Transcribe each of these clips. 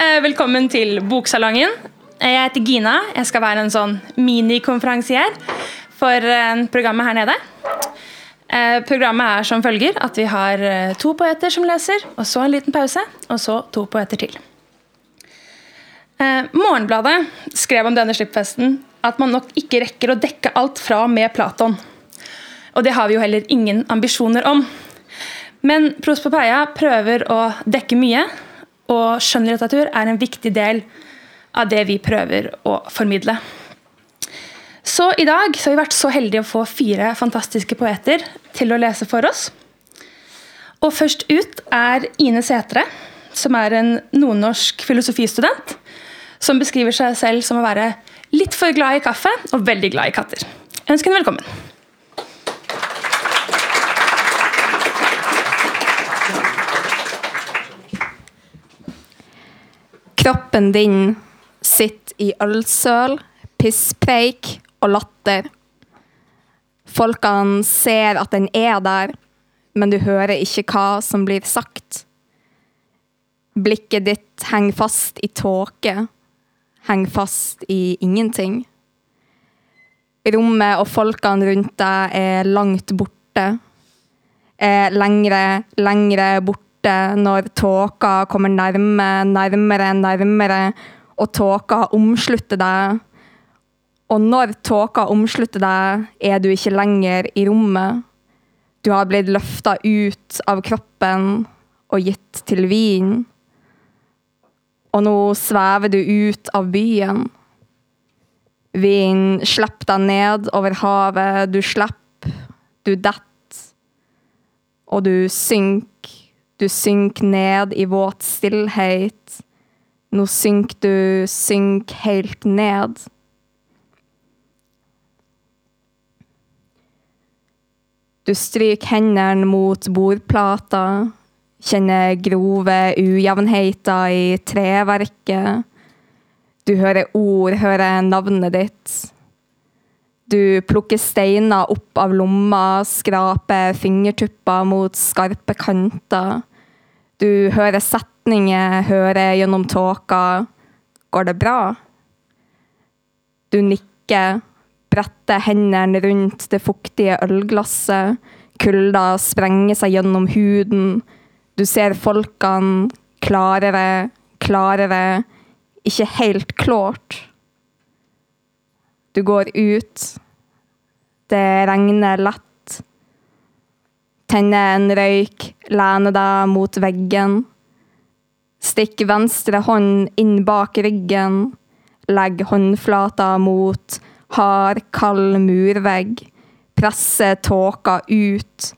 Eh, velkommen til Boksalongen. Jeg heter Gina. Jeg skal være en sånn minikonferansier for eh, programmet her nede. Eh, programmet er som følger at vi har to poeter som leser, og så en liten pause, og så to poeter til. Morgenbladet skrev om denne slippfesten at man nok ikke rekker å dekke alt fra og med Platon. Og det har vi jo heller ingen ambisjoner om. Men Pros Papaya prøver å dekke mye, og skjønnlitteratur er en viktig del av det vi prøver å formidle. Så i dag så har vi vært så heldige å få fire fantastiske poeter til å lese for oss. Og først ut er Ine Setre, som er en nordnorsk filosofistudent. Som beskriver seg selv som å være litt for glad i kaffe og veldig glad i katter. Jeg ønsker henne velkommen. Kroppen din sitter i ølsøl, pisspreik og latter. Folkene ser at den er der, men du hører ikke hva som blir sagt. Blikket ditt henger fast i tåke, henger fast i ingenting. Rommet og folkene rundt deg er langt borte, er lengre, lengre borte borte når tåka kommer nærme, nærmere, nærmere, og tåka omslutter deg. Og når tåka omslutter deg, er du ikke lenger i rommet. Du har blitt løfta ut av kroppen og gitt til vin. Og nå svever du ut av byen. Vinen slipper deg ned over havet, du slipper, du detter, og du synker du synker ned i våt stillhet. Nå synker du, synk helt ned. Du stryker hendene mot bordplata, kjenner grove ujevnheter i treverket. Du hører ord, hører navnet ditt. Du plukker steiner opp av lomma, skraper fingertupper mot skarpe kanter. Du hører setninger, hører gjennom tåka. Går det bra? Du nikker, bretter hendene rundt det fuktige ølglasset. Kulda sprenger seg gjennom huden. Du ser folkene klarere, klarere. Ikke helt klart. Du går ut. Det regner lett. Tenne en røyk, lene deg mot veggen. Stikk venstre hånd inn bak ryggen. Legg håndflata mot hard, kald murvegg. Presse tåka ut.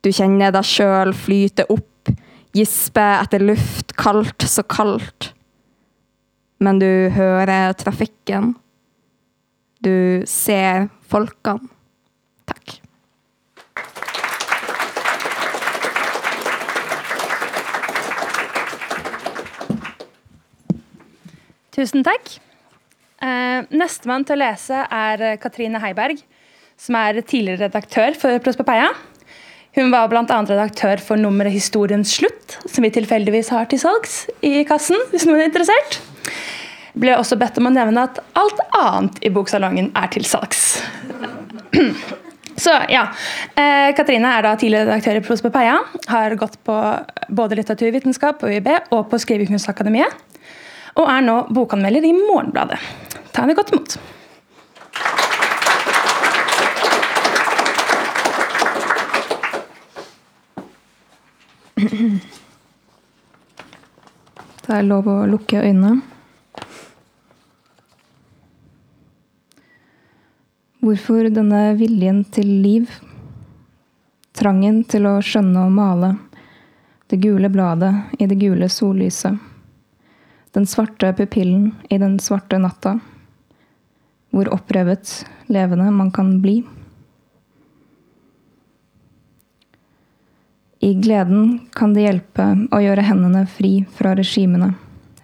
Du kjenner deg sjøl flyte opp, gispe etter luft, kaldt så kaldt. Men du hører trafikken. Du ser folkene. Takk. Tusen takk. Uh, Nestemann til å lese er eh, Katrine Heiberg, som er tidligere redaktør for Prospepeia. Hun var bl.a. redaktør for nummeret 'Historiens slutt', som vi tilfeldigvis har til salgs i kassen, hvis noen er interessert. Ble også bedt om å nevne at alt annet i boksalongen er til salgs. Så ja, eh, Katrine er da tidligere redaktør i Prospepeia. Har gått på både litteraturvitenskap på UiB og på Skrivekunstakademiet og er nå bokanmelder i Morgenbladet. Ta henne godt imot. Det er lov å lukke øynene. Hvorfor denne viljen til liv? Trangen til å skjønne og male. Det gule bladet i det gule sollyset. Den svarte pupillen i den svarte natta. Hvor opprevet levende man kan bli. I gleden kan det hjelpe å gjøre hendene fri fra regimene.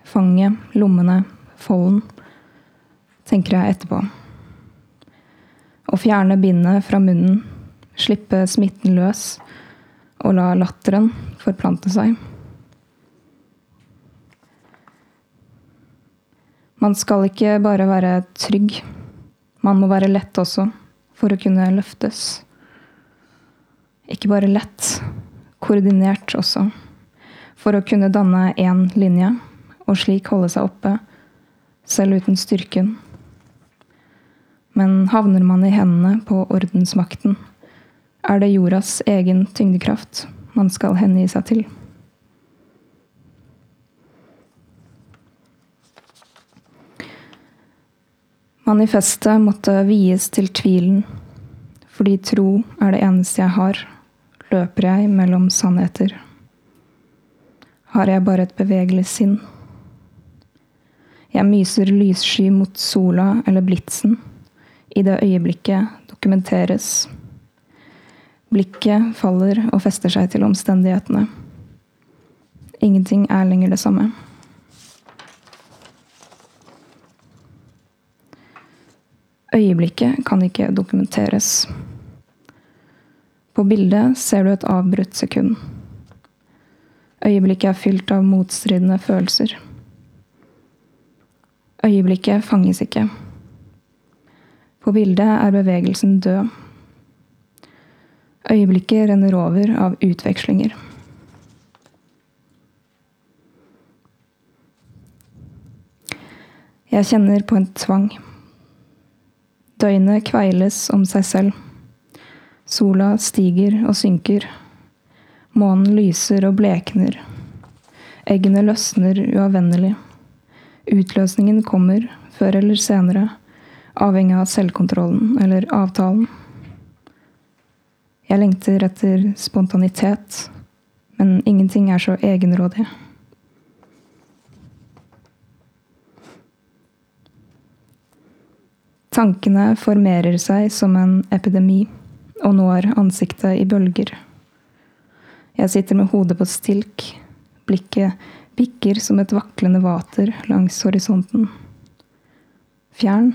Fanget, lommene, folden. Tenker jeg etterpå. Å fjerne bindet fra munnen, slippe smitten løs og la latteren forplante seg. Man skal ikke bare være trygg. Man må være lett også, for å kunne løftes. Ikke bare lett, koordinert også, for å kunne danne én linje, og slik holde seg oppe, selv uten styrken. Men havner man i hendene på ordensmakten, er det jordas egen tyngdekraft man skal hengi seg til. Manifestet måtte vies til tvilen, fordi tro er det eneste jeg har, løper jeg mellom sannheter. Har jeg bare et bevegelig sinn? Jeg myser lyssky mot sola eller blitsen. I det øyeblikket dokumenteres. Blikket faller og fester seg til omstendighetene. Ingenting er lenger det samme. Øyeblikket kan ikke dokumenteres. På bildet ser du et avbrutt sekund. Øyeblikket er fylt av motstridende følelser. Øyeblikket fanges ikke. På bildet er bevegelsen død. Øyeblikket renner over av utvekslinger. Jeg kjenner på en tvang. Døgnet kveiles om seg selv. Sola stiger og synker. Månen lyser og blekner. Eggene løsner uavvendelig. Utløsningen kommer, før eller senere, avhengig av selvkontrollen eller avtalen. Jeg lengter etter spontanitet, men ingenting er så egenrådig. Tankene formerer seg som en epidemi og når ansiktet i bølger. Jeg sitter med hodet på stilk, blikket bikker som et vaklende vater langs horisonten. Fjern,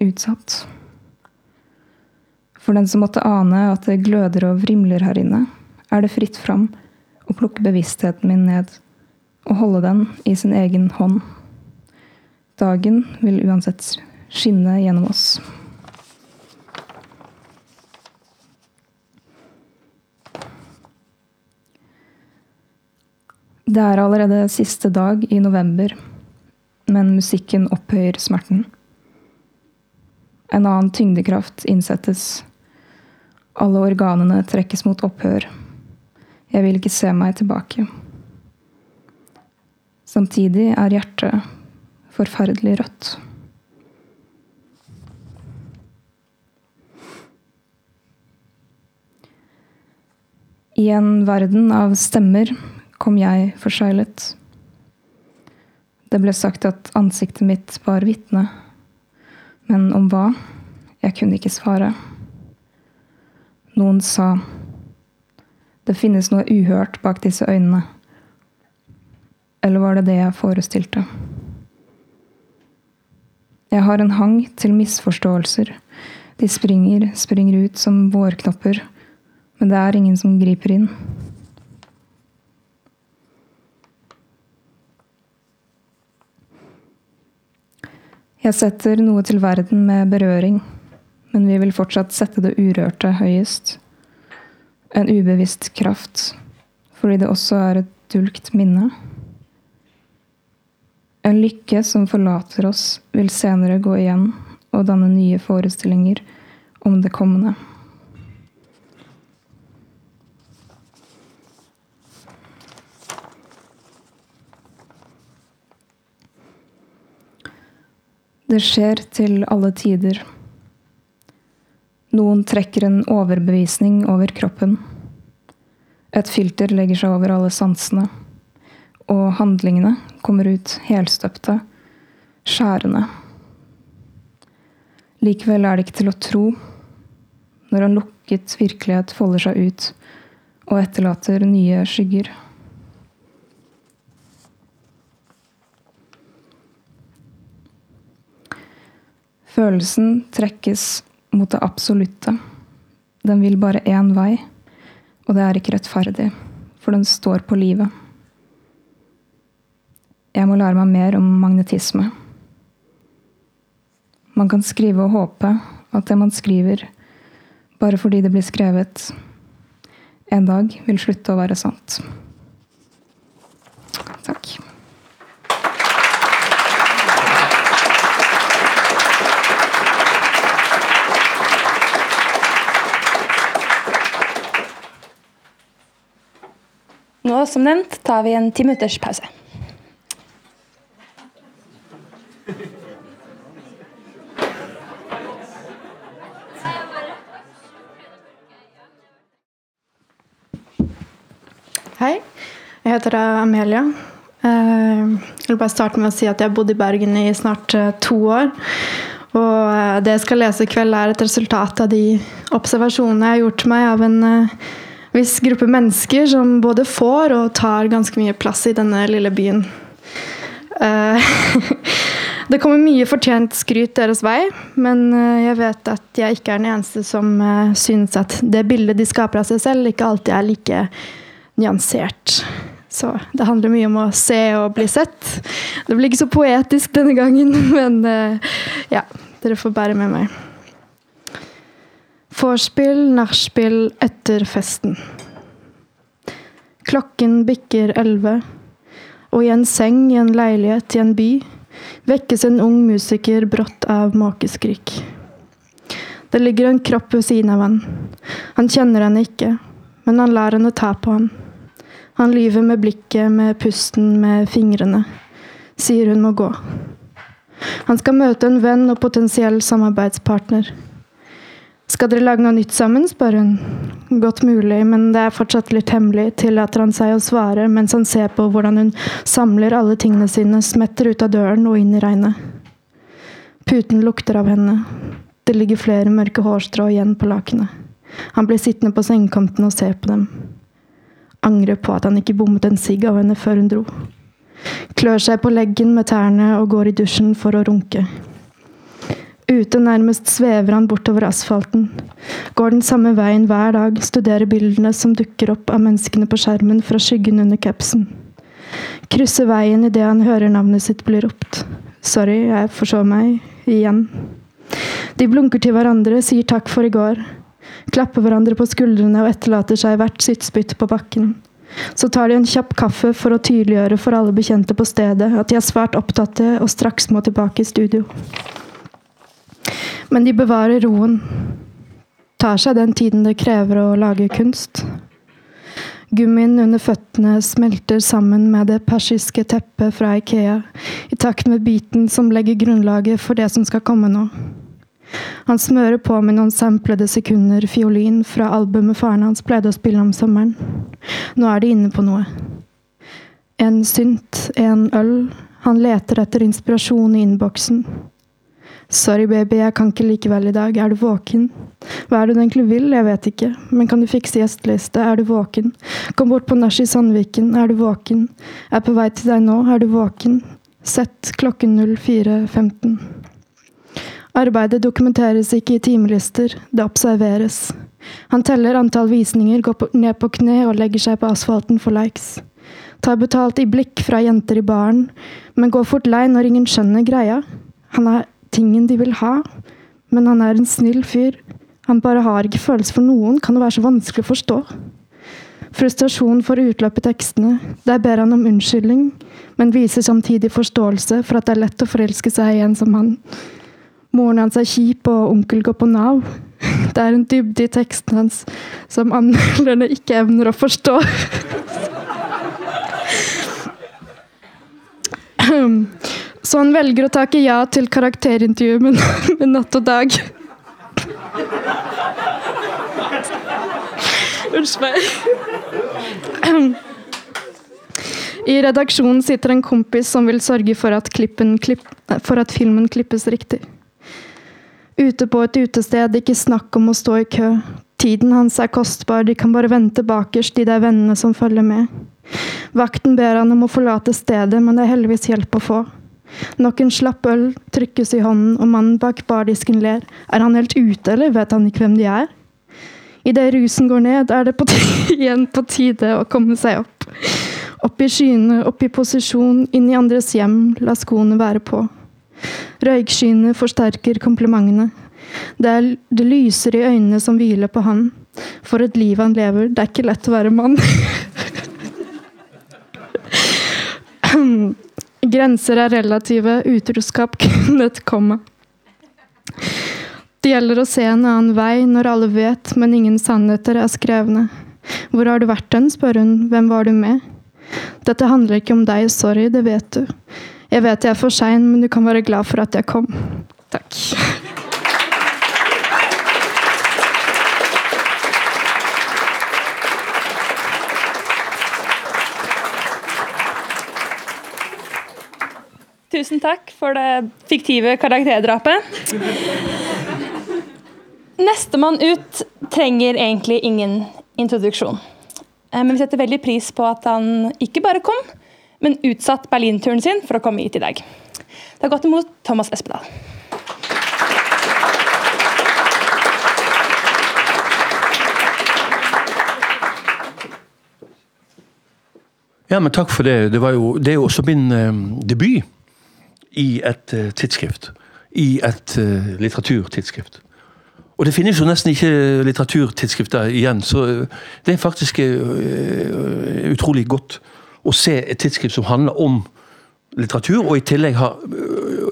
utsatt. For den som måtte ane at det gløder og vrimler her inne, er det fritt fram å plukke bevisstheten min ned og holde den i sin egen hånd. Dagen vil uansett skinne gjennom oss. Det er allerede siste dag i november, men musikken opphøyer smerten. En annen tyngdekraft innsettes. Alle organene trekkes mot opphør. Jeg vil ikke se meg tilbake. Samtidig er hjertet forferdelig rødt. I en verden av stemmer kom jeg forseglet. Det ble sagt at ansiktet mitt var vitne. Men om hva? Jeg kunne ikke svare. Noen sa det finnes noe uhørt bak disse øynene. Eller var det det jeg forestilte? Jeg har en hang til misforståelser. De springer, springer ut som vårknopper men det er ingen som griper inn. Jeg setter noe til verden med berøring, men vi vil fortsatt sette det urørte høyest. En ubevisst kraft, fordi det også er et dulgt minne. En lykke som forlater oss, vil senere gå igjen og danne nye forestillinger om det kommende. Det skjer til alle tider. Noen trekker en overbevisning over kroppen. Et filter legger seg over alle sansene. Og handlingene kommer ut helstøpte, skjærende. Likevel er det ikke til å tro når en lukket virkelighet folder seg ut og etterlater nye skygger. Følelsen trekkes mot det absolutte. Den vil bare én vei, og det er ikke rettferdig, for den står på livet. Jeg må lære meg mer om magnetisme. Man kan skrive og håpe at det man skriver, bare fordi det blir skrevet, en dag vil slutte å være sant. Takk. Nå, som nevnt, tar vi en ti minutters pause. Hei, jeg heter Amelia. Eh, Jeg vil bare starte med å si at jeg har bodd i Bergen i snart eh, to år. Og eh, det jeg skal lese i kveld, er et resultat av de observasjonene jeg har gjort meg av en eh, viss gruppe mennesker som både får og tar ganske mye plass i denne lille byen. Eh, Det kommer mye fortjent skryt deres vei, men eh, jeg vet at jeg ikke er den eneste som eh, synes at det bildet de skaper av seg selv, ikke alltid er like nyansert. Så det handler mye om å se og bli sett. Det blir ikke så poetisk denne gangen, men ja, dere får bære med meg. Vorspiel, nachspiel etter festen. Klokken bikker elleve, og i en seng i en leilighet i en by vekkes en ung musiker brått av måkeskrik. Det ligger en kropp ved siden av han. Han kjenner henne ikke, men han lar henne ta på ham. Han lyver med blikket, med pusten, med fingrene. Sier hun må gå. Han skal møte en venn og potensiell samarbeidspartner. Skal dere lage noe nytt sammen, spør hun. Godt mulig, men det er fortsatt litt hemmelig, tillater han seg å svare mens han ser på hvordan hun samler alle tingene sine, smetter ut av døren og inn i regnet. Puten lukter av henne. Det ligger flere mørke hårstrå igjen på lakenet. Han blir sittende på sengekanten og se på dem. Angrer på at han ikke bommet en sigg av henne før hun dro. Klør seg på leggen med tærne og går i dusjen for å runke. Ute nærmest svever han bortover asfalten. Går den samme veien hver dag, studerer bildene som dukker opp av menneskene på skjermen fra skyggen under capsen. Krysser veien idet han hører navnet sitt bli ropt. Sorry, jeg forså meg. Igjen. De blunker til hverandre, sier takk for i går. Klapper hverandre på skuldrene og etterlater seg hvert sitt spytt på bakken. Så tar de en kjapp kaffe for å tydeliggjøre for alle bekjente på stedet at de er svært opptatte og straks må tilbake i studio. Men de bevarer roen. Tar seg den tiden det krever å lage kunst. Gummien under føttene smelter sammen med det persiske teppet fra Ikea, i takt med biten som legger grunnlaget for det som skal komme nå. Han smører på med noen samplede sekunder fiolin fra albumet faren hans pleide å spille om sommeren. Nå er de inne på noe. En synt, en øl. Han leter etter inspirasjon i innboksen. Sorry, baby, jeg kan ikke likevel i dag. Er du våken? Hva er det du egentlig vil? Jeg vet ikke. Men kan du fikse gjesteliste? Er du våken? Kom bort på nach i Sandviken. Er du våken? Jeg er på vei til deg nå. Er du våken? Sett klokken 04.15. Arbeidet dokumenteres ikke i timelister, det observeres. Han teller antall visninger, går ned på kne og legger seg på asfalten for likes. Tar betalt i blikk fra jenter i baren, men går fort lei når ingen skjønner greia. Han er tingen de vil ha, men han er en snill fyr. Han bare har ikke følelser for noen, kan det være så vanskelig å forstå? Frustrasjon får utløp i tekstene. Der ber han om unnskyldning, men viser samtidig forståelse for at det er lett å forelske seg i en som han. Moren hans er kjip, og onkel går på Nav. Det er en dybde i teksten hans som anmelderne ikke evner å forstå. Så han velger å takke ja til karakterintervju med, med Natt og Dag. Unnskyld meg. I redaksjonen sitter en kompis som vil sørge for at, klipp, for at filmen klippes riktig. Ute på et utested, ikke snakk om å stå i kø. Tiden hans er kostbar, de kan bare vente bakerst, de der vennene som følger med. Vakten ber han om å forlate stedet, men det er heldigvis hjelp å få. Nok en slapp øl trykkes i hånden, og mannen bak bardisken ler. Er han helt ute, eller vet han ikke hvem de er? Idet rusen går ned, er det på igjen på tide å komme seg opp. Opp i skyene, opp i posisjon, inn i andres hjem, la skoene være på. Røykskyene forsterker komplimentene. Det, er, det lyser i øynene som hviler på han. For et liv han lever. Det er ikke lett å være mann. Grenser er relative, utroskap kunne et komma. Det gjelder å se en annen vei når alle vet, men ingen sannheter er skrevne. Hvor har du vært den, spør hun, hvem var du med? Dette handler ikke om deg, sorry, det vet du. Jeg vet jeg er for sein, men du kan være glad for at jeg kom. Takk. Tusen takk for det fiktive karakterdrapet. Nestemann ut trenger egentlig ingen introduksjon. Eh, Men vi setter veldig pris på at han ikke bare kom, men utsatt Berlinturen sin for å komme hit i dag. Det godt imot Thomas Espedal. Ja, men takk for det. Det, jo, det er jo også min eh, debut i et uh, tidsskrift. I et uh, litteraturtidsskrift. Og det finnes jo nesten ikke litteraturtidsskrifter igjen, så eh, det er faktisk utrolig godt å se et tidsskrift som handler om litteratur, og i tillegg har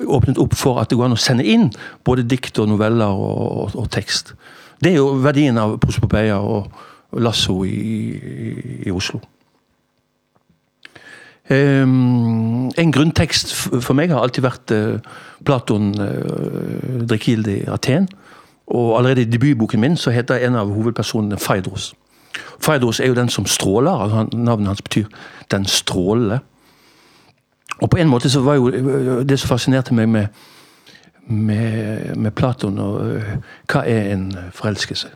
åpnet opp for at det går an å sende inn både dikt og noveller og, og, og tekst. Det er jo verdien av prosopopeia og Lasso i, i, i Oslo. Um, en grunntekst for meg har alltid vært uh, Platon uh, Drikilde i Aten. Og allerede i debutboken min så heter en av hovedpersonene Faidros. Faidros er jo den som stråler. altså Navnet hans betyr 'den strålende'. Og på en måte så var jo uh, det som fascinerte meg med, med, med Platon og uh, Hva er en forelskelse?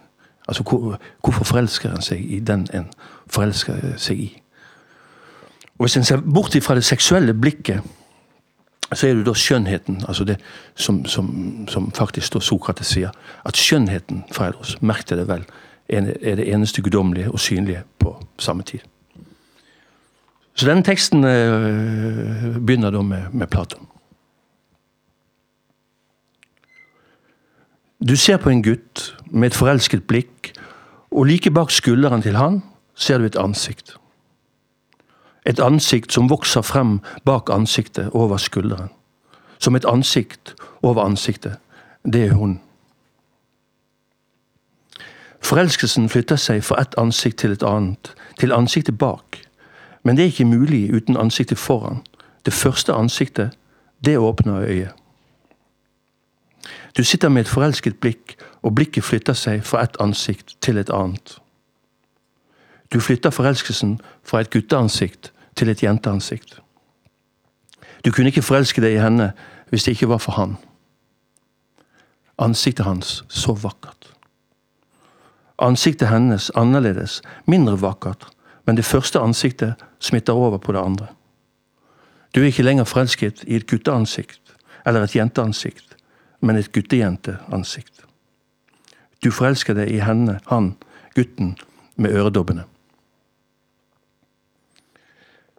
Altså hvor, hvorfor forelsker en seg i den en forelsker seg i? Og Hvis en ser bort fra det seksuelle blikket, så er det da skjønnheten, altså det som, som, som faktisk Sokrates sier. At skjønnheten, Freidos, merk det vel, er det eneste guddommelige og synlige på samme tid. Så denne teksten eh, begynner da med, med Platon. Du ser på en gutt med et forelsket blikk, og like bak skulderen til han ser du et ansikt. Et ansikt som vokser frem bak ansiktet over skulderen. Som et ansikt over ansiktet. Det er hun. Forelskelsen flytter seg fra et ansikt til et annet, til ansiktet bak. Men det er ikke mulig uten ansiktet foran. Det første ansiktet, det åpner øyet. Du sitter med et forelsket blikk, og blikket flytter seg fra et ansikt til et annet. Du flytter forelskelsen fra et gutteansikt til et jenteansikt. Du kunne ikke forelske deg i henne hvis det ikke var for han. Ansiktet hans så vakkert. Ansiktet hennes annerledes, mindre vakkert, men det første ansiktet smitter over på det andre. Du er ikke lenger forelsket i et gutteansikt eller et jenteansikt, men et guttejenteansikt. Du forelsker deg i henne, han, gutten med øredobbene.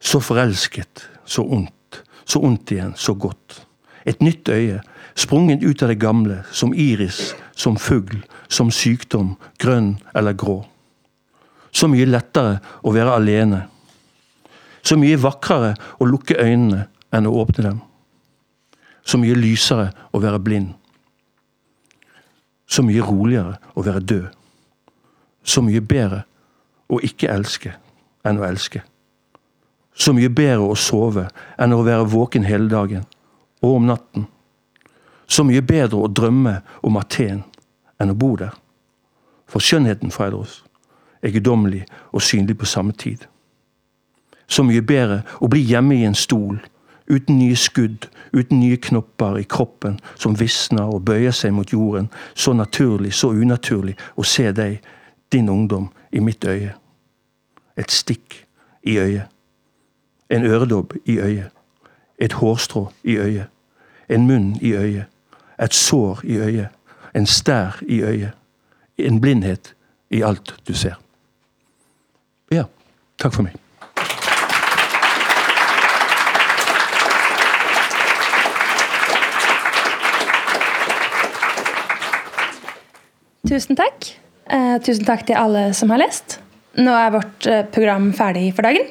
Så forelsket, så ondt, så ondt igjen, så godt. Et nytt øye, sprunget ut av det gamle, som iris, som fugl, som sykdom, grønn eller grå. Så mye lettere å være alene. Så mye vakrere å lukke øynene enn å åpne dem. Så mye lysere å være blind. Så mye roligere å være død. Så mye bedre å ikke elske enn å elske. Så mye bedre å sove enn å være våken hele dagen, og om natten. Så mye bedre å drømme om Aten enn å bo der. For skjønnheten, Freidos, er guddommelig og synlig på samme tid. Så mye bedre å bli hjemme i en stol, uten nye skudd, uten nye knopper i kroppen som visner og bøyer seg mot jorden, så naturlig, så unaturlig å se deg, din ungdom, i mitt øye. Et stikk i øyet. En øredobb i øyet. Et hårstrå i øyet. En munn i øyet. Et sår i øyet. En stær i øyet. En blindhet i alt du ser. Ja. Takk for meg. Tusen takk. Eh, tusen takk til alle som har lest. Nå er vårt eh, program ferdig for dagen.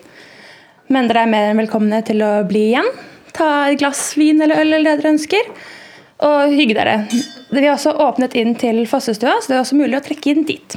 Men dere er mer enn velkomne til å bli igjen. Ta et glass vin eller øl eller det dere ønsker. Og hygge dere. Vi har også åpnet inn til Fossestua, så det er også mulig å trekke inn dit.